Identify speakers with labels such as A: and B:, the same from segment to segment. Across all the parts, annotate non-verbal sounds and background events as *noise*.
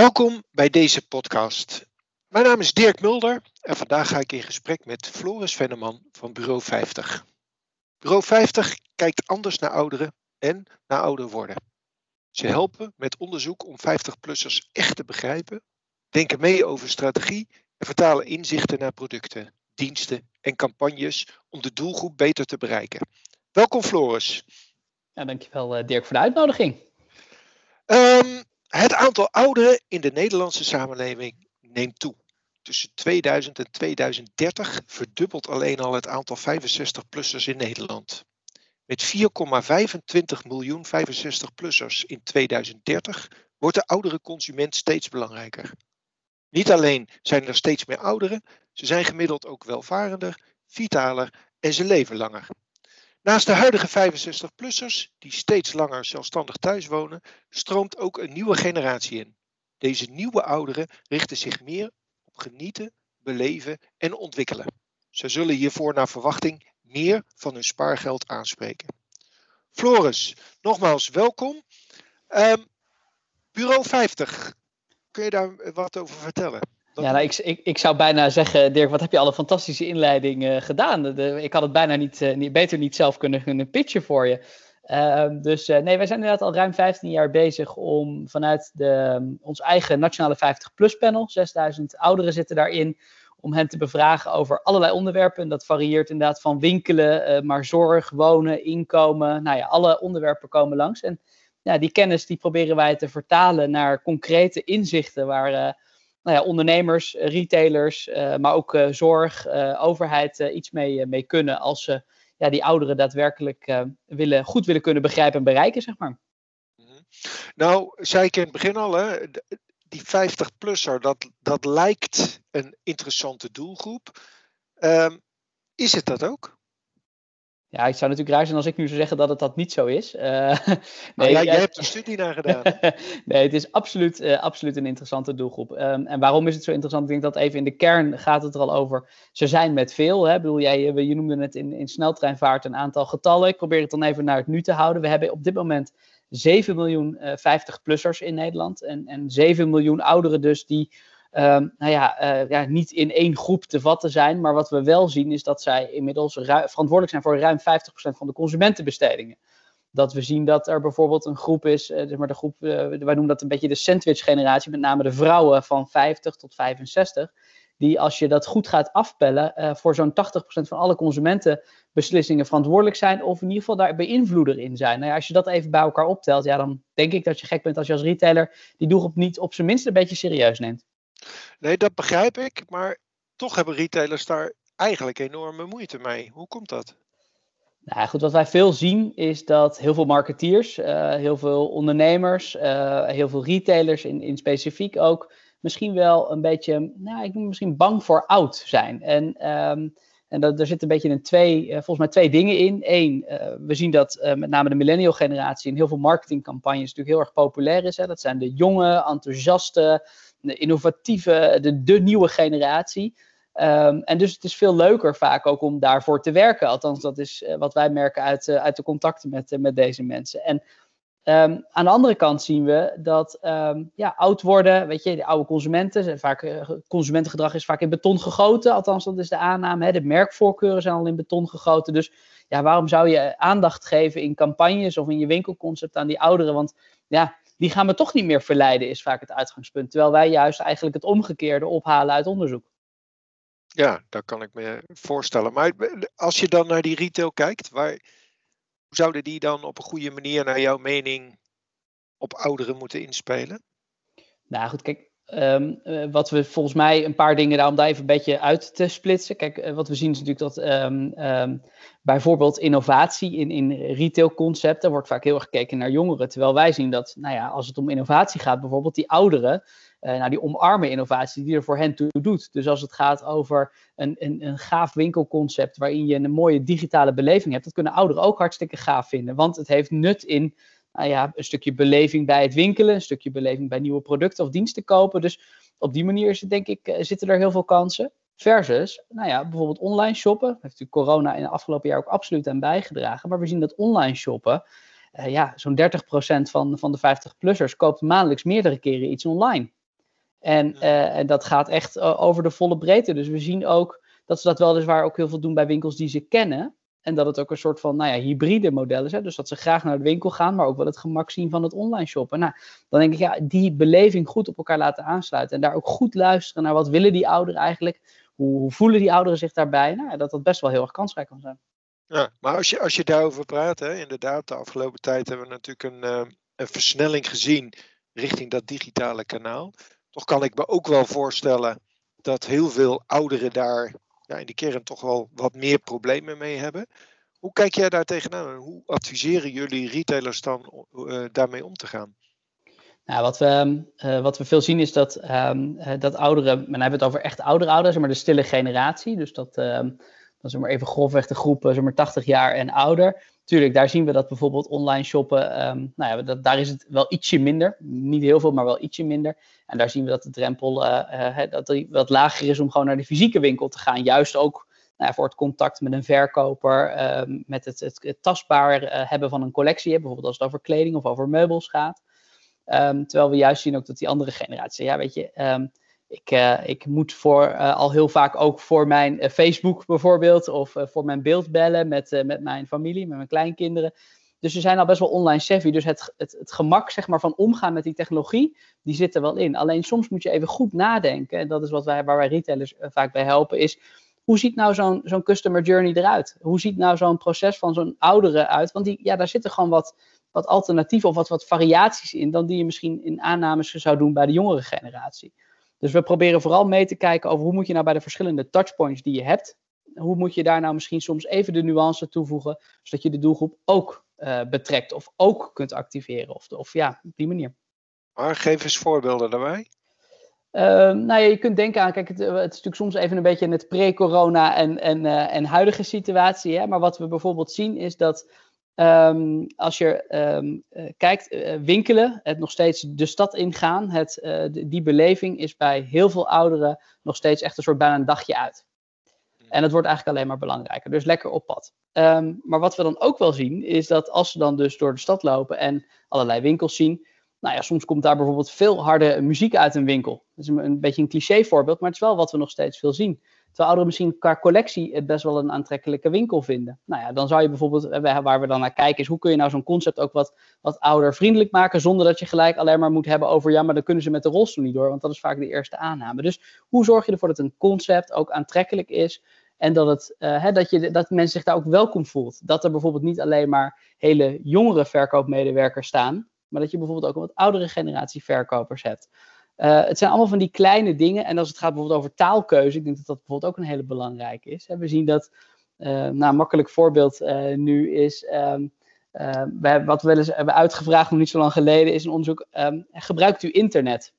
A: Welkom bij deze podcast. Mijn naam is Dirk Mulder en vandaag ga ik in gesprek met Floris Venneman van Bureau 50. Bureau 50 kijkt anders naar ouderen en naar ouder worden. Ze helpen met onderzoek om 50-plussers echt te begrijpen, denken mee over strategie en vertalen inzichten naar producten, diensten en campagnes om de doelgroep beter te bereiken. Welkom Floris.
B: Ja, dankjewel uh, Dirk voor de uitnodiging.
A: Um, het aantal ouderen in de Nederlandse samenleving neemt toe. Tussen 2000 en 2030 verdubbelt alleen al het aantal 65-plussers in Nederland. Met 4,25 miljoen 65-plussers in 2030 wordt de oudere consument steeds belangrijker. Niet alleen zijn er steeds meer ouderen, ze zijn gemiddeld ook welvarender, vitaler en ze leven langer. Naast de huidige 65-plussers, die steeds langer zelfstandig thuis wonen, stroomt ook een nieuwe generatie in. Deze nieuwe ouderen richten zich meer op genieten, beleven en ontwikkelen. Ze zullen hiervoor naar verwachting meer van hun spaargeld aanspreken. Floris, nogmaals welkom. Um, Bureau 50, kun je daar wat over vertellen?
B: Ja, nou, ik, ik, ik zou bijna zeggen, Dirk, wat heb je al een fantastische inleiding uh, gedaan. De, ik had het bijna niet, uh, niet, beter niet zelf kunnen, kunnen pitchen voor je. Uh, dus nee, wij zijn inderdaad al ruim 15 jaar bezig om vanuit de, um, ons eigen Nationale 50PLUS panel, 6000 ouderen zitten daarin, om hen te bevragen over allerlei onderwerpen. En dat varieert inderdaad van winkelen, maar zorg, wonen, inkomen. Nou ja, alle onderwerpen komen langs. En ja, die kennis die proberen wij te vertalen naar concrete inzichten waar nou ondernemers, eh, retailers, uh, maar ook uh, zorg, overheid iets mee, mee kunnen als ze ja, die ouderen daadwerkelijk willen, goed willen kunnen begrijpen en bereiken, zeg maar.
A: Mhm. Nou, zei ik in het begin al, hè, die 50-plusser, dat, dat lijkt een interessante doelgroep. Um, is het dat ook?
B: Ja, ik zou natuurlijk raar zijn als ik nu zou zeggen dat het dat niet zo is. Uh, *laughs*
A: nee, jij hebt er studie naar gedaan. *laughs*
B: nee, het is absoluut, uh, absoluut een interessante doelgroep. Um, en waarom is het zo interessant? Ik denk dat even in de kern gaat het er al over. Ze zijn met veel. Hè? Ik bedoel, jij, je noemde het in, in sneltreinvaart een aantal getallen. Ik probeer het dan even naar het nu te houden. We hebben op dit moment 7 miljoen uh, 50-plussers in Nederland. En, en 7 miljoen ouderen dus die um, nou ja, uh, ja, niet in één groep te vatten zijn. Maar wat we wel zien is dat zij inmiddels verantwoordelijk zijn voor ruim 50% van de consumentenbestedingen. Dat we zien dat er bijvoorbeeld een groep is, uh, zeg maar de groep, uh, wij noemen dat een beetje de sandwich-generatie, met name de vrouwen van 50 tot 65 die als je dat goed gaat afpellen, voor zo'n 80% van alle consumentenbeslissingen verantwoordelijk zijn, of in ieder geval daar beïnvloeder in zijn. Nou ja, als je dat even bij elkaar optelt, ja, dan denk ik dat je gek bent als je als retailer die doelgroep niet op zijn minst een beetje serieus neemt.
A: Nee, dat begrijp ik. Maar toch hebben retailers daar eigenlijk enorme moeite mee. Hoe komt dat?
B: Nou goed, wat wij veel zien is dat heel veel marketeers, uh, heel veel ondernemers, uh, heel veel retailers in, in specifiek ook, misschien wel een beetje, nou, ik noem misschien bang voor oud zijn. En, um, en dat, zitten een beetje een twee, uh, volgens mij twee dingen in. Eén, we zien dat met name de millennial generatie in heel veel marketingcampagnes natuurlijk heel erg populair is. Hè. Dat zijn de jonge, enthousiaste, de innovatieve, de, de nieuwe generatie. Um, en dus het is veel leuker vaak ook om daarvoor te werken. Althans, dat is uh, wat wij merken uit, uh, uit de contacten met, uh, met deze mensen. En um, aan de andere kant zien we dat um, ja, oud worden, weet je, de oude consumenten, zijn vaak, consumentengedrag is vaak in beton gegoten. Althans, dat is de aanname. Hè. De merkvoorkeuren zijn al in beton gegoten. Dus ja, waarom zou je aandacht geven in campagnes of in je winkelconcept aan die ouderen? Want ja, die gaan we toch niet meer verleiden, is vaak het uitgangspunt. Terwijl wij juist eigenlijk het omgekeerde ophalen uit onderzoek.
A: Ja, dat kan ik me voorstellen. Maar als je dan naar die retail kijkt, waar, hoe zouden die dan op een goede manier, naar jouw mening, op ouderen moeten inspelen?
B: Nou goed, kijk, Um, uh, wat we volgens mij een paar dingen daar om daar even een beetje uit te splitsen. Kijk, uh, wat we zien is natuurlijk dat um, um, bijvoorbeeld innovatie in, in retailconcepten wordt vaak heel erg gekeken naar jongeren. Terwijl wij zien dat, nou ja, als het om innovatie gaat, bijvoorbeeld die ouderen, uh, nou, die omarmen innovatie die er voor hen toe doet. Dus als het gaat over een, een, een gaaf winkelconcept waarin je een mooie digitale beleving hebt, dat kunnen ouderen ook hartstikke gaaf vinden. Want het heeft nut in nou ja, een stukje beleving bij het winkelen, een stukje beleving bij nieuwe producten of diensten kopen. Dus op die manier is het, denk ik, eh, zitten er heel veel kansen. Versus, nou ja, bijvoorbeeld online shoppen. Daar heeft natuurlijk corona in het afgelopen jaar ook absoluut aan bijgedragen. Maar we zien dat online shoppen, uh, ja, zo'n 30% van, van de 50-plussers koopt maandelijks meerdere keren iets online. En, en dat gaat echt over de volle breedte. Dus we zien ook dat ze dat weliswaar ook heel veel doen bij winkels die ze kennen. En dat het ook een soort van nou ja, hybride model is. Hè? Dus dat ze graag naar de winkel gaan, maar ook wel het gemak zien van het online shoppen. Nou, dan denk ik, ja, die beleving goed op elkaar laten aansluiten. En daar ook goed luisteren naar wat willen die ouderen eigenlijk. Hoe, hoe voelen die ouderen zich daarbij? Nou, dat dat best wel heel erg kansrijk kan zijn.
A: Ja, maar als je, als je daarover praat, hè, inderdaad, de afgelopen tijd hebben we natuurlijk een, uh, een versnelling gezien richting dat digitale kanaal. Toch kan ik me ook wel voorstellen dat heel veel ouderen daar ja, in de kern toch wel wat meer problemen mee hebben. Hoe kijk jij daar tegenaan en hoe adviseren jullie retailers dan uh, daarmee om te gaan?
B: Nou, wat, we, uh, wat we veel zien is dat, um, uh, dat ouderen, men hebben het over echt oudere ouders, maar de stille generatie. Dus dat, um, dat is maar even grofweg de groep zeg maar 80 jaar en ouder. Tuurlijk, daar zien we dat bijvoorbeeld online shoppen, um, nou ja, daar is het wel ietsje minder. Niet heel veel, maar wel ietsje minder. En daar zien we dat de drempel uh, uh, dat die wat lager is om gewoon naar de fysieke winkel te gaan. Juist ook nou ja, voor het contact met een verkoper, uh, met het, het, tastbaar uh, hebben van een collectie. Bijvoorbeeld als het over kleding of over meubels gaat. Um, terwijl we juist zien ook dat die andere generatie, ja weet je, ik, uh, ik moet voor, al heel vaak ook voor mijn Facebook bijvoorbeeld of voor mijn beeld bellen met, met mijn familie, met mijn kleinkinderen. Dus ze zijn al best wel online savvy. Dus het, het, het gemak zeg maar, van omgaan met die technologie, die zit er wel in. Alleen soms moet je even goed nadenken. En dat is wat wij, waar wij retailers vaak bij helpen. Is hoe ziet nou zo'n zo'n customer journey eruit? Hoe ziet nou zo'n proces van zo'n oudere uit? Want die, ja, daar zitten gewoon wat, wat alternatieven of wat, wat variaties in. dan die je misschien in aannames zou doen bij de jongere generatie. Dus we proberen vooral mee te kijken over hoe moet je nou bij de verschillende touchpoints die je hebt. Hoe moet je daar nou misschien soms even de nuance toevoegen, zodat je de doelgroep ook uh, betrekt of ook kunt activeren. Of, of ja, op die manier.
A: Maar geef eens voorbeelden daarbij.
B: Uh, nou ja, je kunt denken aan, kijk, het, het, is natuurlijk soms even een beetje in het pre-corona en, en, uh, en huidige situatie. Hè? Maar wat we bijvoorbeeld zien is dat um, als je um, uh, kijkt, winkelen, het nog steeds de stad ingaan, het, die beleving is bij heel veel ouderen nog steeds echt een soort bijna een dagje uit. En het wordt eigenlijk alleen maar belangrijker. Dus lekker op pad. Um, maar wat we dan ook wel zien, is dat als ze dan dus door de stad lopen en allerlei winkels zien. Nou ja, soms komt daar bijvoorbeeld veel harde muziek uit een winkel. Dat is een, een beetje een cliché voorbeeld, maar het is wel wat we nog steeds veel zien. Terwijl ouderen misschien qua collectie het best wel een aantrekkelijke winkel vinden. Nou ja, dan zou je bijvoorbeeld, waar we dan naar kijken, is hoe kun je nou zo'n concept ook wat, wat oudervriendelijk maken, zonder dat je gelijk alleen maar moet hebben over, ja, maar dan kunnen ze met de rolstoel niet door, want dat is vaak de eerste aanname. Dus hoe zorg je ervoor dat een concept ook aantrekkelijk is, en dat, het, hè, dat, je, dat mensen zich daar ook welkom voelt. Dat er bijvoorbeeld niet alleen maar hele jongere verkoopmedewerkers staan, maar dat je bijvoorbeeld ook een wat oudere generatie verkopers hebt. Uh, het zijn allemaal van die kleine dingen. En als het gaat bijvoorbeeld over taalkeuze, ik denk dat dat bijvoorbeeld ook een hele belangrijke is. We zien dat, uh, nou, een makkelijk voorbeeld nu is, um, we, wat we wel eens hebben uitgevraagd nog niet zo lang geleden, is een onderzoek, um, gebruikt u internet?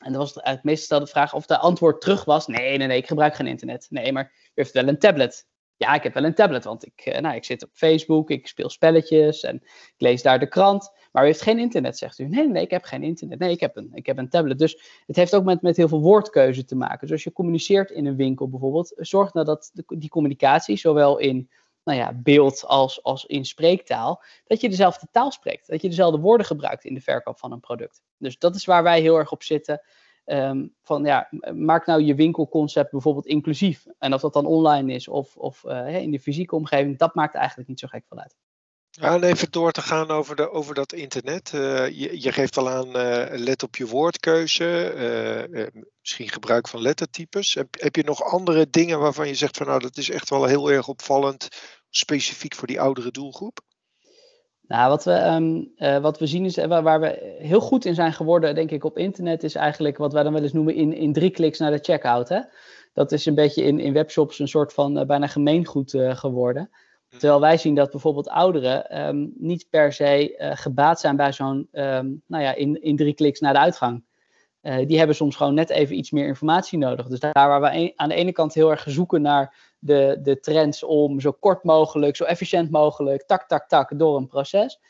B: En dat was het meest gestelde vraag of de antwoord terug was: nee, nee, nee, ik gebruik geen internet. Nee, maar u heeft wel een tablet. Ja, ik heb wel een tablet, want ik, eh, nou, ik zit op Facebook, ik speel spelletjes en ik lees daar de krant. Maar u heeft geen internet, zegt u. Nee, nee, ik heb geen internet. Nee, ik heb een, ik heb een tablet. Dus het heeft ook met, met heel veel woordkeuze te maken. Dus als je communiceert in een winkel bijvoorbeeld, zorg nou dat die communicatie, zowel in nou ja, beeld als, als in spreektaal, dat je dezelfde taal spreekt. Dat je dezelfde woorden gebruikt in de verkoop van een product. Dus dat is waar wij heel erg op zitten. Um, van ja, maak nou je winkelconcept bijvoorbeeld inclusief. En of dat dan online is of, of uh, in de fysieke omgeving, dat maakt eigenlijk niet zo gek veel uit.
A: En even door te gaan over, de, over dat internet. Uh, je, je, geeft al aan, uh, let op je woordkeuze, misschien gebruik van lettertypes. Heb, heb je nog andere dingen waarvan je zegt van nou dat is echt wel heel erg opvallend, specifiek voor die oudere doelgroep?
B: Nou, wat we, uh, wat we zien is, waar, waar, we heel goed in zijn geworden, denk ik, op internet, is eigenlijk wat wij dan wel eens noemen in, in drie kliks naar de checkout. Hè? Dat is een beetje in, in webshops een soort van bijna gemeengoed geworden. Terwijl wij zien dat bijvoorbeeld ouderen um, niet per se gebaat zijn bij zo'n, um, nou ja, in, in drie kliks naar de uitgang. die hebben soms gewoon net even iets meer informatie nodig. Dus daar waar we aan de ene kant heel erg zoeken naar de, de trends om zo kort mogelijk, zo efficiënt mogelijk, tak, tak, tak, door een proces.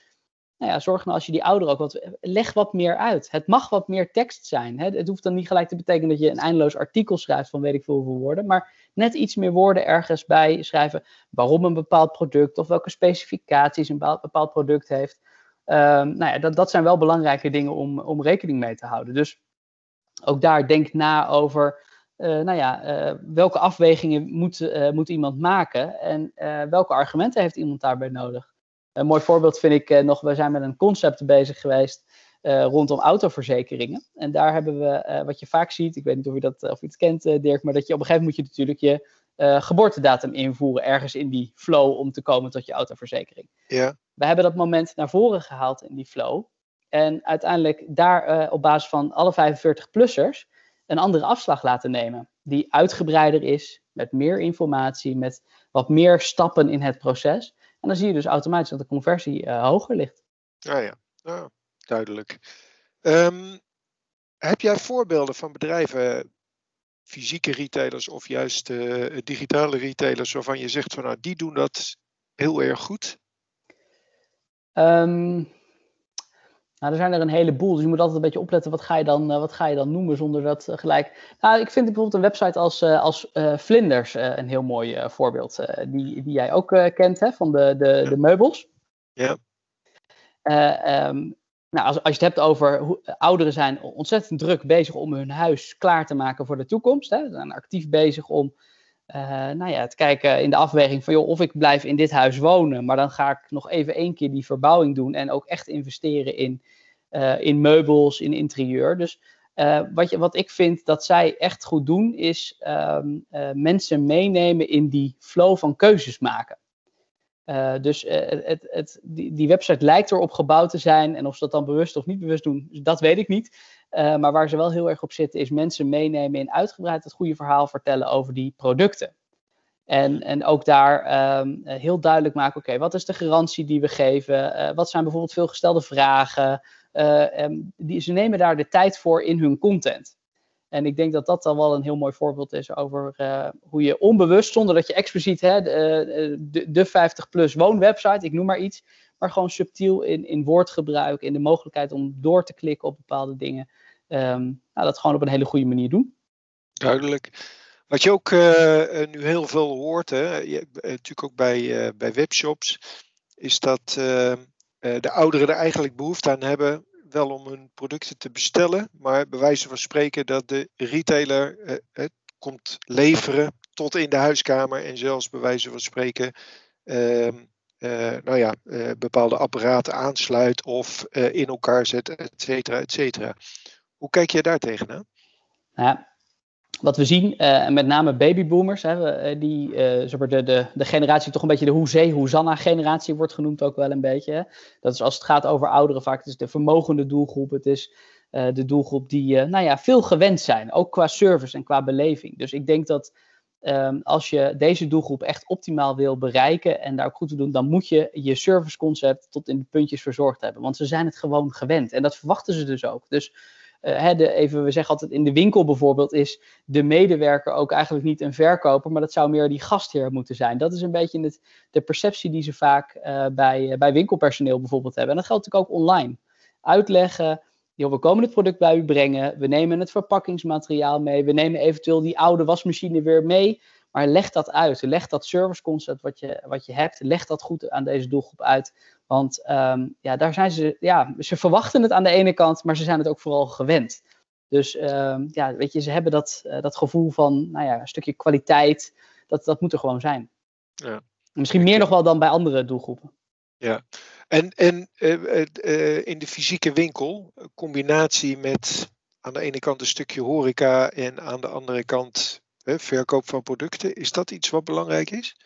B: Nou ja, zorg nou als je die ouder ook wat, leg wat meer uit. Het mag wat meer tekst zijn. Hè? Het hoeft dan niet gelijk te betekenen dat je een eindeloos artikel schrijft van weet ik veel hoeveel woorden, maar net iets meer woorden ergens bij schrijven waarom een bepaald product of welke specificaties een bepaald product heeft. Um, nou ja, dat, dat zijn wel belangrijke dingen om, om rekening mee te houden. Dus ook daar denk na over nou ja, welke afwegingen moet, moet iemand maken en welke argumenten heeft iemand daarbij nodig. Een mooi voorbeeld vind ik nog, we zijn met een concept bezig geweest rondom autoverzekeringen. En daar hebben we, wat je vaak ziet, ik weet niet of je, dat, of je het kent Dirk, maar dat je op een gegeven moment moet je natuurlijk je geboortedatum invoeren ergens in die flow om te komen tot je autoverzekering.
A: Ja.
B: We hebben dat moment naar voren gehaald in die flow. En uiteindelijk daar op basis van alle 45-plussers een andere afslag laten nemen. Die uitgebreider is, met meer informatie, met wat meer stappen in het proces. En dan zie je dus automatisch dat de conversie uh, hoger ligt.
A: Ja, ja. ja duidelijk. Um, heb jij voorbeelden van bedrijven fysieke retailers of juist uh, digitale retailers waarvan je zegt van nou die doen dat heel erg goed?
B: Um, nou, er zijn er een heleboel, dus je moet altijd een beetje opletten wat ga je dan, uh, wat ga je dan noemen zonder dat uh, gelijk. Nou, ik vind bijvoorbeeld een website als, als Vlinders een heel mooi voorbeeld, die, die jij ook kent hè, van de, de, ja. de meubels.
A: Ja.
B: Um, nou, als, als je het hebt over hoe, eh, ouderen zijn ontzettend druk bezig om hun huis klaar te maken voor de toekomst. Hè. Ze zijn actief bezig om uh, nou ja, te kijken in de afweging van joh, of ik blijf in dit huis wonen, maar dan ga ik nog even één keer die verbouwing doen en ook echt investeren in, uh, in meubels, in interieur. Dus wat, je, wat ik vind dat zij echt goed doen, is um, mensen meenemen in die flow van keuzes maken. Uh, dus uh, het, het, die, die, website lijkt erop gebouwd te zijn. En of ze dat dan bewust of niet bewust doen, dat weet ik niet. Uh, maar waar ze wel heel erg op zitten, is mensen meenemen in uitgebreid het goede verhaal vertellen over die producten. En, en ook daar um, heel duidelijk maken: oké, wat is de garantie die we geven? wat zijn bijvoorbeeld veelgestelde vragen? Um, die, ze nemen daar de tijd voor in hun content. En ik denk dat dat dan wel een heel mooi voorbeeld is over uh, hoe je onbewust, zonder dat je expliciet hè, de, eh, de, de 50-plus woonwebsite, ik noem maar iets, maar gewoon subtiel in, in woordgebruik, in de mogelijkheid om door te klikken op bepaalde dingen, um, nou, dat gewoon op een hele goede manier doen.
A: Duidelijk. Wat je ook uh, nu heel veel hoort, hè, je, natuurlijk ook bij, bij webshops, is dat de ouderen er eigenlijk behoefte aan hebben wel om hun producten te bestellen, maar bij wijze van spreken dat de retailer eh, het komt leveren tot in de huiskamer en zelfs bij wijze van spreken uh, uh, nou ja, uh, bepaalde apparaten aansluit of in elkaar zet, et cetera, et cetera. Hoe kijk je daar tegenaan?
B: Ja, wat we zien, uh, met name babyboomers, hè, die, uh, de, de, generatie, toch een beetje de Hoezee, Hoezanna-generatie wordt genoemd ook wel een beetje. Dat is als het gaat over ouderen vaak, is de vermogende doelgroep, het is de doelgroep die nou ja, veel gewend zijn, ook qua service en qua beleving. Dus ik denk dat um, als je deze doelgroep echt optimaal wil bereiken en daar ook goed te doen, dan moet je je serviceconcept tot in de puntjes verzorgd hebben. Want ze zijn het gewoon gewend en dat verwachten ze dus ook. Dus de, even, we zeggen altijd in de winkel bijvoorbeeld, is de medewerker ook eigenlijk niet een verkoper, maar dat zou meer die gastheer moeten zijn. Dat is een beetje het, de perceptie die ze vaak uh, bij, uh, bij winkelpersoneel bijvoorbeeld hebben. En dat geldt natuurlijk ook online. Uitleggen, we komen het product bij u brengen, we nemen het verpakkingsmateriaal mee, we nemen eventueel die oude wasmachine weer mee. Maar leg dat uit. Leg dat serviceconcept wat je, wat je hebt, leg dat goed aan deze doelgroep uit. Want um, ja, daar zijn ze, ja, ze verwachten het aan de ene kant, maar ze zijn het ook vooral gewend. Dus um, ja, weet je, ze hebben dat, uh, dat gevoel van, nou ja, een stukje kwaliteit. Dat, dat moet er gewoon zijn.
A: Ja.
B: Misschien meer nog wel dan bij andere doelgroepen.
A: Ja, en, en uh, uh, in de fysieke winkel, combinatie met aan de ene kant een stukje horeca en aan de andere kant verkoop van producten. Is dat iets wat belangrijk is?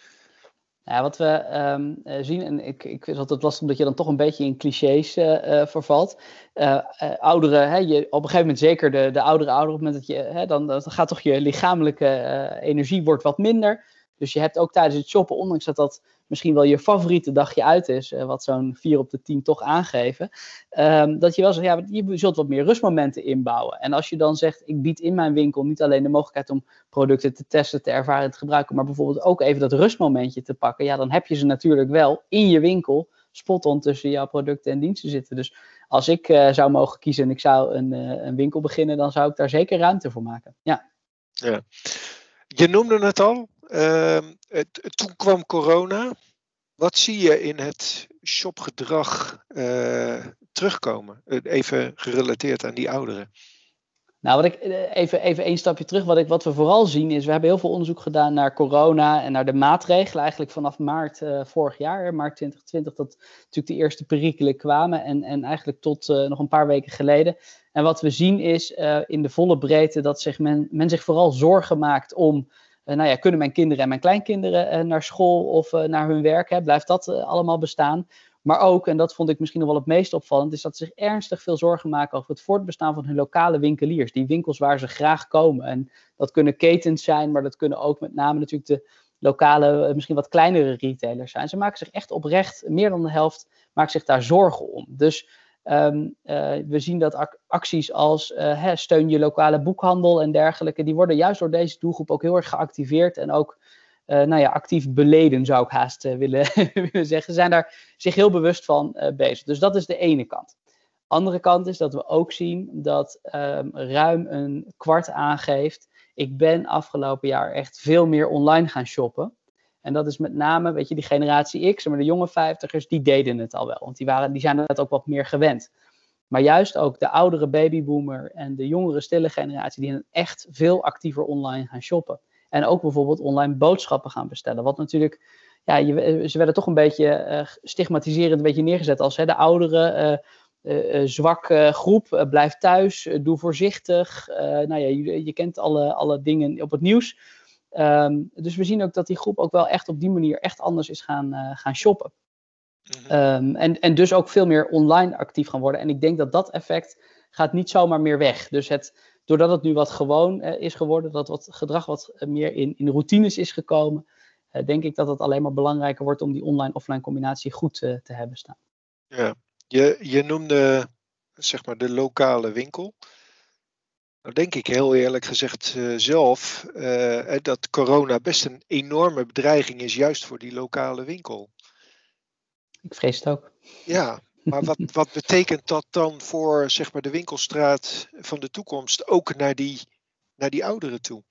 B: Ja, wat we um, zien, en ik, ik vind het altijd lastig omdat je dan toch een beetje in clichés uh, vervalt. Uh, ouderen, hè, je, op een gegeven moment zeker de, de oudere ouderen, op het moment dat je, hè, dan, dan gaat toch je lichamelijke energie wordt wat minder. Dus je hebt ook tijdens het shoppen, ondanks dat dat misschien wel je favoriete dagje uit is, uh, wat zo'n 4 op de 10 toch aangeven, um, dat je wel zegt, ja, je zult wat meer rustmomenten inbouwen. En als je dan zegt, ik bied in mijn winkel niet alleen de mogelijkheid om producten te testen, te ervaren, te gebruiken, maar bijvoorbeeld ook even dat rustmomentje te pakken, ja, dan heb je ze natuurlijk wel in je winkel spot-on tussen jouw producten en diensten zitten. Dus als ik uh, zou mogen kiezen en ik zou een, uh, een winkel beginnen, dan zou ik daar zeker ruimte voor maken. Ja.
A: ja. Je noemde het al, toen kwam corona. Wat zie je in het shopgedrag uh, terugkomen? Even gerelateerd aan die ouderen.
B: Nou, wat ik even, even één stapje terug. Wat, ik, wat we vooral zien is, we hebben heel veel onderzoek gedaan naar corona en naar de maatregelen. Eigenlijk vanaf maart vorig jaar, maart 2020, dat natuurlijk de eerste perikelen kwamen. En, en eigenlijk tot nog een paar weken geleden. En wat we zien is in de volle breedte dat zich men, men zich vooral zorgen maakt om nou ja, kunnen mijn kinderen en mijn kleinkinderen uh, naar school of uh, naar hun werk? Hè? Blijft dat allemaal bestaan? Maar ook, en dat vond ik misschien nog wel het meest opvallend, is dat ze zich ernstig veel zorgen maken over het voortbestaan van hun lokale winkeliers. Die winkels waar ze graag komen. En dat kunnen ketens zijn, maar dat kunnen ook met name natuurlijk de lokale, misschien wat kleinere retailers zijn. Ze maken zich echt oprecht, meer dan de helft, maakt zich daar zorgen om. Dus Um, uh, we zien dat acties als uh, steun je lokale boekhandel en dergelijke, die worden juist door deze doelgroep ook heel erg geactiveerd en ook uh, nou ja, actief beleden, zou ik haast willen, *laughs* willen zeggen. Ze zijn daar zich heel bewust van bezig. Dus dat is de ene kant. Andere kant is dat we ook zien dat um, ruim een kwart aangeeft. Ik ben afgelopen jaar echt veel meer online gaan shoppen. En dat is met name, weet je, die generatie X, maar de jonge vijftigers, die deden het al wel. Want die, waren, die zijn het ook wat meer gewend. Maar juist ook de oudere babyboomer en de jongere stille generatie, die echt veel actiever online gaan shoppen. En ook bijvoorbeeld online boodschappen gaan bestellen. Wat natuurlijk, ja, je, ze werden toch een beetje uh, stigmatiserend een beetje neergezet als hè, de oudere, uh, zwakke groep. blijf thuis, doe voorzichtig. nou ja, je, je kent alle, alle dingen op het nieuws. Um, dus we zien ook dat die groep ook wel echt op die manier echt anders is gaan, uh, gaan shoppen. Mm um, en, en dus ook veel meer online actief gaan worden. En ik denk dat dat effect gaat niet zomaar meer weg. Dus het, doordat het nu wat gewoon uh, is geworden, dat wat gedrag wat meer in, in routines is gekomen, uh, denk ik dat het alleen maar belangrijker wordt om die online-offline combinatie goed te hebben staan.
A: Ja, je, je noemde zeg maar de lokale winkel. Nou denk ik heel eerlijk gezegd uh, zelf uh, dat corona best een enorme bedreiging is, juist voor die lokale winkel.
B: Ik vrees het ook.
A: Ja, maar wat, *laughs* wat betekent dat dan voor zeg maar, de winkelstraat van de toekomst, ook naar die, naar die ouderen toe?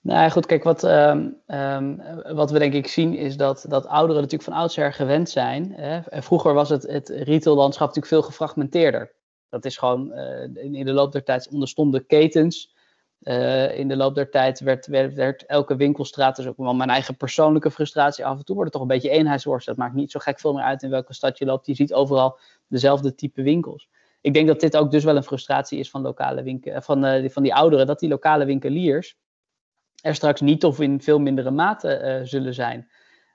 B: Nou goed, kijk, wat, um, um, wat we denk ik zien is dat, dat ouderen natuurlijk van oudsher gewend zijn. Hè. Vroeger was het, het retaillandschap natuurlijk veel gefragmenteerder. Dat is gewoon uh, in, de loop der tijd onderstonden ketens. Uh, in de loop der tijd werd, werd, elke winkelstraat, dus ook wel mijn eigen persoonlijke frustratie af en toe, wordt het toch een beetje eenheidsworst. Dat maakt niet zo gek veel meer uit in welke stad je loopt. Je ziet overal dezelfde type winkels. Ik denk dat dit ook dus wel een frustratie is van, lokale winkel, eh, van, van die ouderen, dat die lokale winkeliers er straks niet of in veel mindere mate zullen zijn.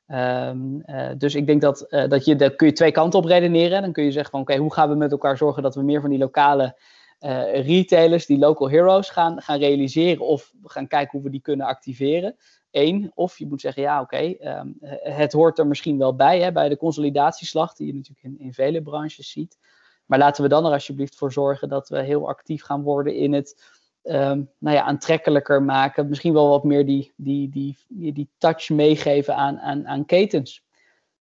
B: Um, uh, dus ik denk dat, uh, dat je, daar kun je twee kanten op redeneren. Dan kun je zeggen van oké, hoe gaan we met elkaar zorgen dat we meer van die lokale uh, retailers, die local heroes gaan, gaan realiseren of gaan kijken hoe we die kunnen activeren. Eén, of je moet zeggen ja oké, um, het hoort er misschien wel bij, hè, bij de consolidatieslag die je natuurlijk in, in vele branches ziet. Maar laten we dan er alsjeblieft voor zorgen dat we heel actief gaan worden in het um, nou ja, aantrekkelijker maken. Misschien wel wat meer die, die, die, die touch meegeven aan, aan, aan ketens.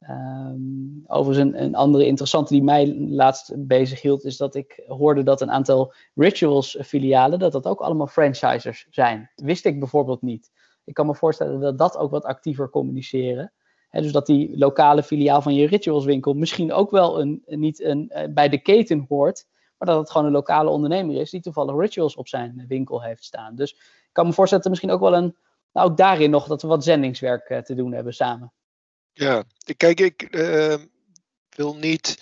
B: Um, overigens een, een, andere interessante die mij laatst bezig hield, is dat ik hoorde dat een aantal rituals filialen, dat dat ook allemaal franchisers zijn. wist ik bijvoorbeeld niet. Ik kan me voorstellen dat dat ook wat actiever communiceren. He, dus dat die lokale filiaal van je ritualswinkel misschien ook wel een, niet een, uh, bij de keten hoort, maar dat het gewoon een lokale ondernemer is die toevallig rituals op zijn winkel heeft staan. Dus ik kan me voorstellen dat er misschien ook wel een, nou ook daarin nog, dat we wat zendingswerk uh, te doen hebben samen.
A: Ja, kijk, ik uh, wil niet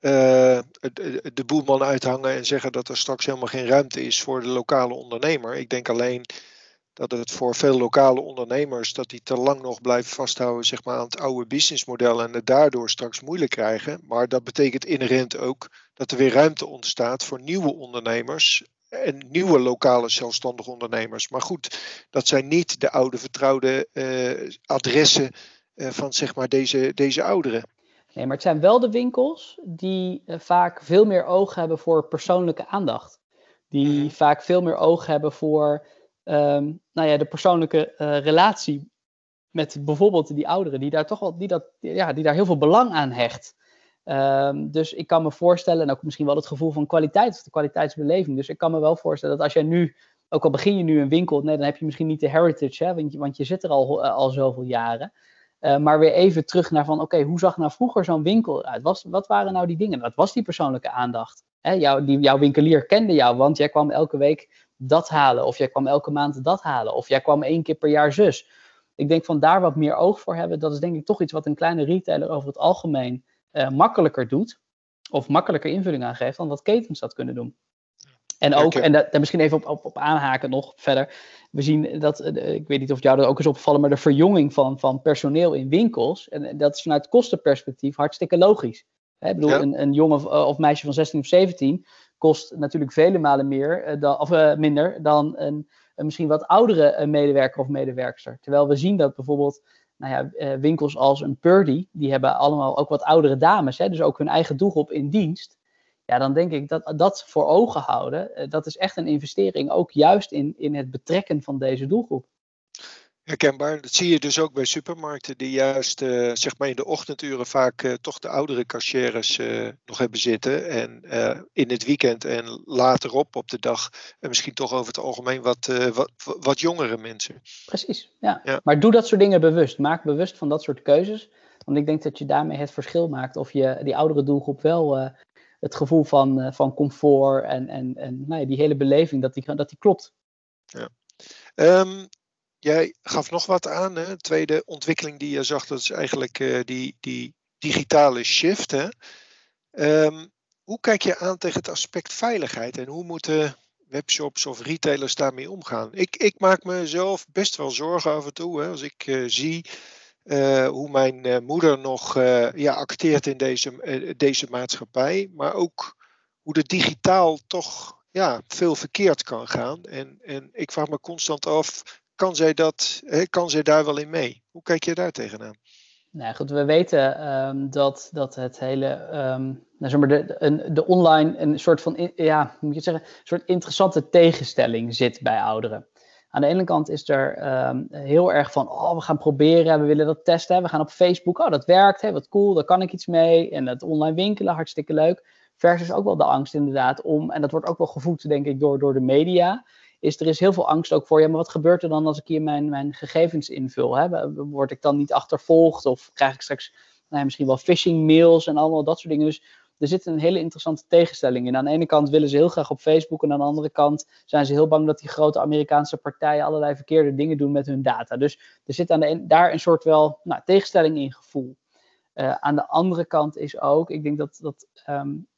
A: uh, de, de boelman uithangen en zeggen dat er straks helemaal geen ruimte is voor de lokale ondernemer. Ik denk alleen dat het voor veel lokale ondernemers dat die te lang nog blijven vasthouden zeg maar, aan het oude businessmodel en het daardoor straks moeilijk krijgen. Maar dat betekent inherent ook dat er weer ruimte ontstaat voor nieuwe ondernemers en nieuwe lokale zelfstandige ondernemers. Maar goed, dat zijn niet de oude vertrouwde uh, adressen uh, van zeg maar deze, deze ouderen.
B: Nee, maar het zijn wel de winkels die uh, vaak veel meer oog hebben voor persoonlijke aandacht. Die mm. vaak veel meer oog hebben voor um, nou ja, de persoonlijke relatie met bijvoorbeeld die ouderen, die daar toch wel die dat, ja, die daar heel veel belang aan hecht. Um, dus ik kan me voorstellen, en ook misschien wel het gevoel van kwaliteit of de kwaliteitsbeleving. Dus ik kan me wel voorstellen dat als jij nu, ook al begin je nu een winkel, nee, dan heb je misschien niet de heritage, hè, want, je, want je zit er al, uh, al zoveel jaren. Uh, maar weer even terug naar van, oké, hoe zag nou vroeger zo'n winkel uit? Wat waren nou die dingen? Dat was die persoonlijke aandacht. Hè, die, jouw winkelier kende jou, want jij kwam elke week dat halen. Of jij kwam elke maand dat halen. Of jij kwam één keer per jaar zus. Ik denk van daar wat meer oog voor hebben. Dat is denk ik toch iets wat een kleine retailer over het algemeen uh, makkelijker doet. Of makkelijker invulling aangeeft dan wat ketens dat kunnen doen. En ook, en daar misschien even op, op, op, aanhaken nog verder. We zien dat, eh, ik weet niet of jou dat ook is opgevallen, maar de verjonging van, van personeel in winkels. En dat is vanuit kostenperspectief hartstikke logisch. ik bedoel, een, een jongen of meisje van 16 of 17 kost natuurlijk vele malen meer, eh, dan, of uh, minder dan een, een, misschien wat oudere medewerker of medewerkster. Terwijl we zien dat bijvoorbeeld nou ja, winkels als een Purdy, die hebben allemaal ook wat oudere dames, hè, dus ook hun eigen doelgroep in dienst ja, dan denk ik dat dat voor ogen houden, eh, dat is echt een investering, ook juist in, in het betrekken van deze doelgroep.
A: Herkenbaar. Dat zie je dus ook bij supermarkten die juist uh, zeg maar in de ochtenduren vaak uh, toch de oudere cashiers uh, nog hebben zitten. En in het weekend en later op op de dag en misschien toch over het algemeen wat, wat, wat jongere mensen.
B: Precies, ja. ja. Maar doe dat soort dingen bewust. Maak bewust van dat soort keuzes. Want ik denk dat je daarmee het verschil maakt of je die oudere doelgroep wel het gevoel van, van comfort en, en, en nou ja, die hele beleving, dat die, dat die klopt.
A: Ja. Um, jij gaf nog wat aan. Hè? tweede ontwikkeling die je zag, dat is eigenlijk uh, die, die digitale shift. Hè? Um, hoe kijk je aan tegen het aspect veiligheid en hoe moeten webshops of retailers daarmee omgaan? Ik, ik maak mezelf best wel zorgen af en toe hè, als ik uh, zie uh, hoe mijn moeder nog ja, acteert in deze, deze maatschappij, maar ook hoe de digitaal toch ja, veel verkeerd kan gaan. En, en ik vraag me constant af, kan zij, dat, kan zij daar wel in mee? Hoe kijk je daar tegenaan?
B: Nou goed, we weten um, dat, dat het hele, um, nou maar de, de, online een soort van, ja, moet je zeggen, een soort interessante tegenstelling zit bij ouderen. Aan de ene kant is er um, heel erg van, oh, we gaan proberen, we willen dat testen. We gaan op Facebook, oh, dat werkt, wat cool, daar kan ik iets mee. En het online winkelen, hartstikke leuk. Versus ook wel de angst inderdaad om, en dat wordt ook wel gevoed denk ik door, door de media, is er is heel veel angst ook voor, ja, maar wat gebeurt er dan als ik hier mijn, mijn gegevens invul? Hè? Word ik dan niet achtervolgd of krijg ik straks nou misschien wel phishing mails en allemaal dat soort dingen. Dus er zit een hele interessante tegenstelling in. Aan de ene kant willen ze heel graag op Facebook en aan de andere kant zijn ze heel bang dat die grote Amerikaanse partijen allerlei verkeerde dingen doen met hun data. Dus er zit aan de, daar een soort wel nou, tegenstelling in gevoel. Uh, aan de andere kant is ook, ik denk dat, dat um,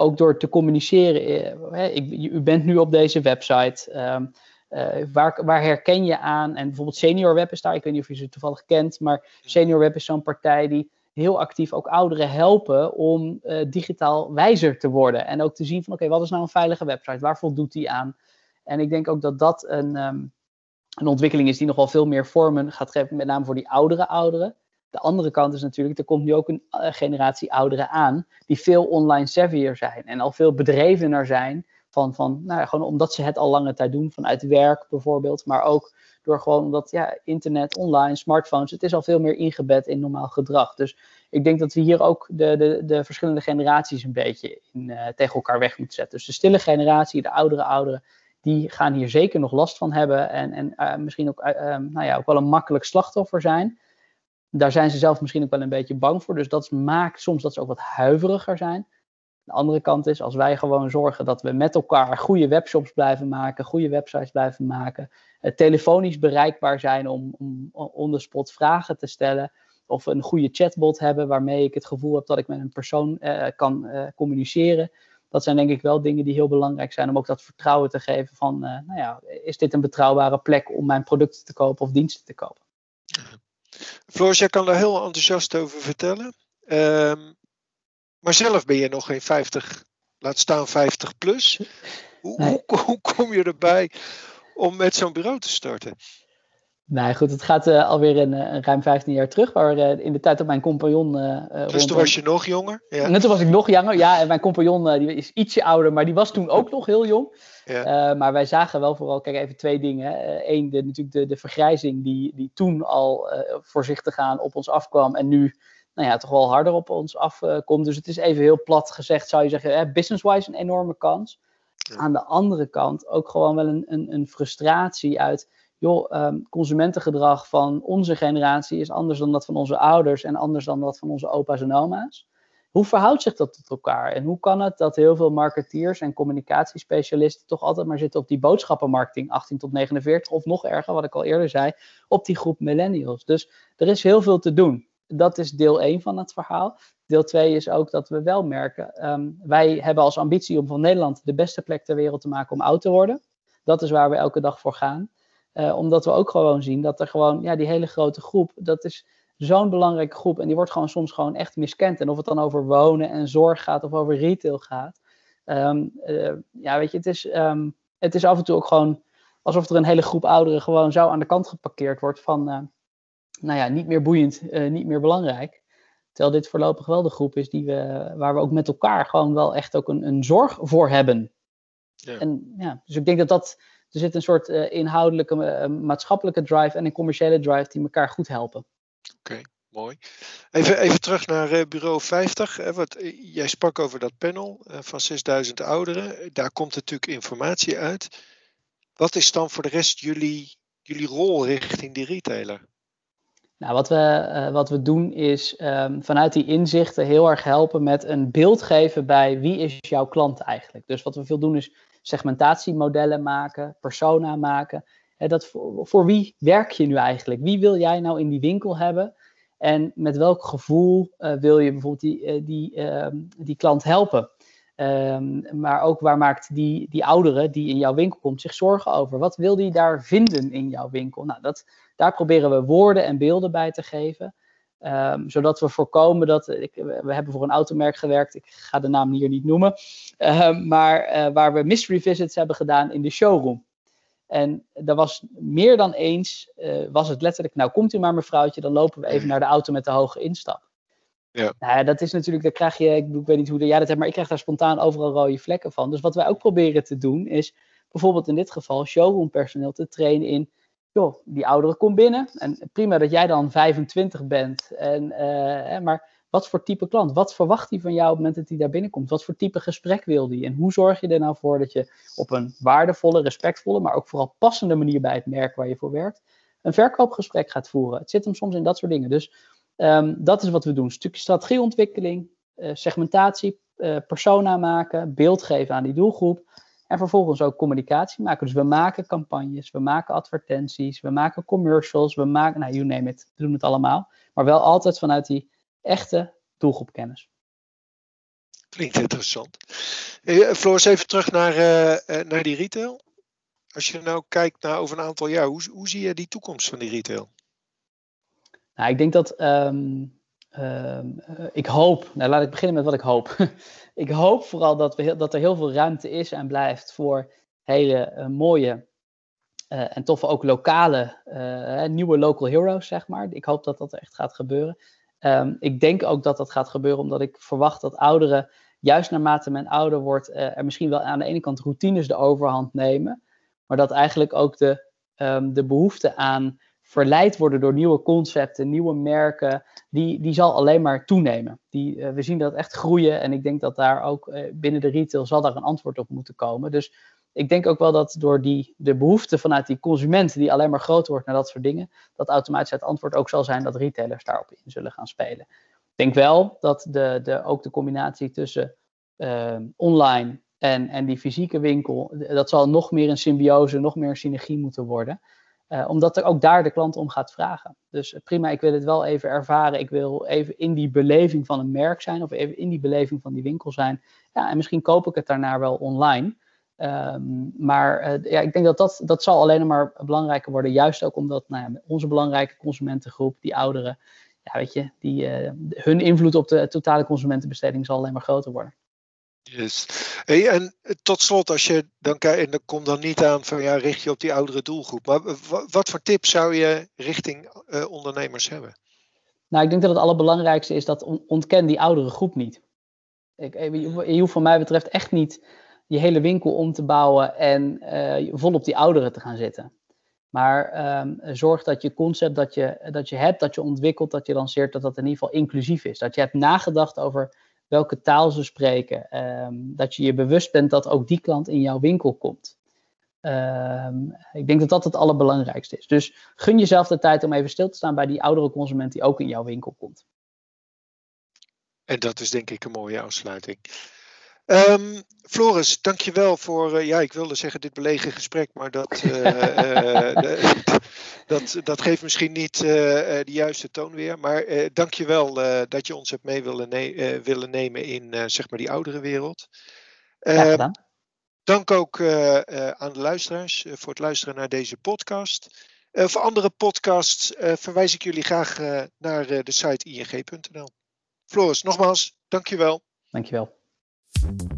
B: ook door te communiceren, uh, ik, u bent nu op deze website. Um, uh, waar, waar, herken je aan? En bijvoorbeeld Senior Web is daar, ik weet niet of je ze toevallig kent, maar Senior Web is zo'n partij die heel actief ook ouderen helpen om uh, digitaal wijzer te worden. En ook te zien van oké, wat is nou een veilige website? Waar voldoet die aan? En ik denk ook dat dat een, um, een ontwikkeling is die nog wel veel meer vormen gaat geven, met name voor die oudere ouderen. De andere kant is natuurlijk, er komt nu ook een uh, generatie ouderen aan die veel online savvier zijn en al veel bedrevener zijn van, van nou ja, gewoon omdat ze het al lange tijd doen, vanuit werk bijvoorbeeld, maar ook door gewoon omdat ja, internet, online, smartphones, het is al veel meer ingebed in normaal gedrag. Dus ik denk dat we hier ook de, de, de verschillende generaties een beetje in, uh, tegen elkaar weg moeten zetten. Dus de stille generatie, de oudere ouderen, die gaan hier zeker nog last van hebben. En, en uh, misschien ook, nou ja, ook wel een makkelijk slachtoffer zijn. Daar zijn ze zelf misschien ook wel een beetje bang voor. Dus dat maakt soms dat ze ook wat huiveriger zijn. De andere kant is, als wij gewoon zorgen dat we met elkaar goede webshops blijven maken, goede websites blijven maken, uh, telefonisch bereikbaar zijn om, om on the spot vragen te stellen, of een goede chatbot hebben waarmee ik het gevoel heb dat ik met een persoon uh, kan uh, communiceren. Dat zijn denk ik wel dingen die heel belangrijk zijn om ook dat vertrouwen te geven van, nou ja, is dit een betrouwbare plek om mijn producten te kopen of diensten te kopen?
A: Floris, jij kan daar heel enthousiast over vertellen. Um, maar zelf ben je nog geen 50, laat staan 50 plus. Hoe, nee. hoe, *laughs* hoe kom je erbij om met zo'n bureau te starten?
B: Nee, goed, het gaat uh, alweer een, een, ruim 15 jaar terug, waar uh, in de tijd dat mijn compagnon.
A: Uh, dus toen was je nog jonger?
B: Ja. Net toen was ik nog jonger, ja. En mijn compagnon die is ietsje ouder, maar die was toen ook nog heel jong. Ja. maar wij zagen wel vooral, kijk even twee dingen. Eén, de, natuurlijk de, de vergrijzing die, die toen al voorzichtig aan op ons afkwam en nu nou ja, toch wel harder op ons afkomt. dus het is even heel plat gezegd, zou je zeggen, business-wise een enorme kans. Ja. Aan de andere kant ook gewoon wel een, een, een frustratie uit joh, um, consumentengedrag van onze generatie is anders dan dat van onze ouders en anders dan dat van onze opa's en oma's. hoe verhoudt zich dat tot elkaar? En hoe kan het dat heel veel marketeers en communicatiespecialisten toch altijd maar zitten op die boodschappenmarketing 18 tot 49 of nog erger, wat ik al eerder zei, op die groep millennials. Dus er is heel veel te doen. Dat is deel 1 van het verhaal. Deel 2 is ook dat we wel merken, ehm, wij hebben als ambitie om van Nederland de beste plek ter wereld te maken om oud te worden. Dat is waar we elke dag voor gaan. Uh, omdat we ook gewoon zien dat er gewoon, ja, die hele grote groep, dat is zo'n belangrijke groep en die wordt gewoon soms gewoon echt miskend. En of het dan over wonen en zorg gaat of over retail gaat. Um, uh, ja, weet je, het is, um, het is af en toe ook gewoon alsof er een hele groep ouderen gewoon zo aan de kant geparkeerd wordt van, uh, nou ja, niet meer boeiend, niet meer belangrijk. Terwijl dit voorlopig wel de groep is die we, waar we ook met elkaar gewoon wel echt ook een, een zorg voor hebben. Ja. En ja, dus ik denk dat dat, er zit een soort uh, inhoudelijke, uh, maatschappelijke drive en een commerciële drive die elkaar goed helpen.
A: Oké, okay, mooi. Even, even terug naar uh, bureau 50. Hè, wat, jij sprak over dat panel van 6000 ouderen. Daar komt natuurlijk informatie uit. Wat is dan voor de rest jullie, jullie rol richting die retailer?
B: Nou, wat we, wat we doen is um, vanuit die inzichten heel erg helpen met een beeld geven bij wie is jouw klant eigenlijk. Dus wat we veel doen is segmentatiemodellen maken, persona maken. Hè, dat voor, voor, wie werk je nu eigenlijk? Wie wil jij nou in die winkel hebben? En met welk gevoel uh, wil je bijvoorbeeld die, uh, die, uh, die klant helpen? Um, maar ook waar maakt die, die oudere die in jouw winkel komt zich zorgen over? Wat wil die daar vinden in jouw winkel? Nou, dat, daar proberen we woorden en beelden bij te geven. Um, zodat we voorkomen dat. Ik, we hebben voor een automerk gewerkt, ik ga de naam hier niet noemen. Uh, maar uh, waar we mystery visits hebben gedaan in de showroom. En er was meer dan eens, uh, was het letterlijk, nou komt u maar mevrouwtje, dan lopen we even naar de auto met de hoge instap. Ja. Nou, dat is natuurlijk, daar krijg je, ik, ik weet niet hoe jij dat hebt, maar ik krijg daar spontaan overal rode vlekken van. Dus wat wij ook proberen te doen, is bijvoorbeeld in dit geval showroompersoneel te trainen in joh, die oudere komt binnen. En prima dat jij dan 25 bent. En, uh, maar wat voor type klant? Wat verwacht hij van jou op het moment dat hij daar binnenkomt? Wat voor type gesprek wil hij? En hoe zorg je er nou voor dat je op een waardevolle, respectvolle, maar ook vooral passende manier bij het merk waar je voor werkt, een verkoopgesprek gaat voeren? Het zit hem soms in dat soort dingen. Dus um, dat is wat we doen. Stukje strategieontwikkeling, uh, segmentatie, uh, persona maken, beeld geven aan die doelgroep. En vervolgens ook communicatie maken. Dus we maken campagnes, we maken advertenties, we maken commercials, we maken, nou, you name it, we doen het allemaal. Maar wel altijd vanuit die echte doelgroepkennis.
A: Klinkt interessant. Hey, Floris, even terug naar, uh, naar die retail. Als je nou kijkt naar over een aantal jaar, hoe, hoe zie je die toekomst van die retail?
B: Nou, ik denk dat um, uh, ik hoop, nou laat ik beginnen met wat ik hoop. *laughs* ik hoop vooral dat, we, dat er heel veel ruimte is en blijft voor hele uh, mooie uh, en toffe ook lokale, nieuwe local heroes, zeg maar. Ik hoop dat dat echt gaat gebeuren. Um, ik denk ook dat dat gaat gebeuren omdat ik verwacht dat ouderen, juist naarmate men ouder wordt, er misschien wel aan de ene kant routines de overhand nemen, maar dat eigenlijk ook de, um, de behoefte aan verleid worden door nieuwe concepten, nieuwe merken, die, die zal alleen maar toenemen. Die, uh, we zien dat echt groeien en ik denk dat daar ook uh, binnen de retail zal daar een antwoord op moeten komen. Dus ik denk ook wel dat door die, de behoefte vanuit die consument die alleen maar groter wordt naar dat soort dingen, dat automatisch het antwoord ook zal zijn dat retailers daarop in zullen gaan spelen. Ik denk wel dat de, de, ook de combinatie tussen uh, online en, en die fysieke winkel, dat zal nog meer een symbiose, nog meer een synergie moeten worden. Uh, omdat er ook daar de klant om gaat vragen. Dus uh, prima, ik wil het wel even ervaren. Ik wil even in die beleving van een merk zijn of even in die beleving van die winkel zijn. Ja, en misschien koop ik het daarna wel online. Um, maar uh, ja, ik denk dat, dat dat zal alleen maar belangrijker worden. Juist ook omdat nou onze belangrijke consumentengroep, die ouderen, ja, weet je, die, hun invloed op de totale consumentenbesteding zal alleen maar groter worden.
A: Yes. En tot slot, als je dan kijkt, en dan komt dan niet aan van ja, richt je op die oudere doelgroep. Maar wat voor tips zou je richting uh, ondernemers hebben?
B: Nou, ik denk dat het allerbelangrijkste is dat ontken die oudere groep niet. Ik, je hoeft van mij betreft echt niet je hele winkel om te bouwen en uh, vol op die ouderen te gaan zitten. Maar um, zorg dat je concept dat je, dat je hebt, dat je ontwikkelt, dat je lanceert, dat dat in ieder geval inclusief is. Dat je hebt nagedacht over welke taal ze spreken. Um, dat je je bewust bent dat ook die klant in jouw winkel komt. Um, ik denk dat dat het allerbelangrijkste is. Dus gun jezelf de tijd om even stil te staan bij die oudere consument die ook in jouw winkel komt.
A: En dat is denk ik een mooie afsluiting. Um, Floris, dankjewel voor, uh, ja, ik wilde zeggen dit belegen gesprek, maar dat, uh, uh, *laughs* *laughs* dat, dat geeft misschien niet de juiste toon weer. Maar dankjewel dat je ons hebt mee willen, ne willen nemen in zeg maar die oudere wereld.
B: Gedaan.
A: Dank ook aan de luisteraars voor het luisteren naar deze podcast. voor andere podcasts verwijs ik jullie graag naar de site ing.nl. Floris, nogmaals, dankjewel.
B: Dankjewel. Thank you.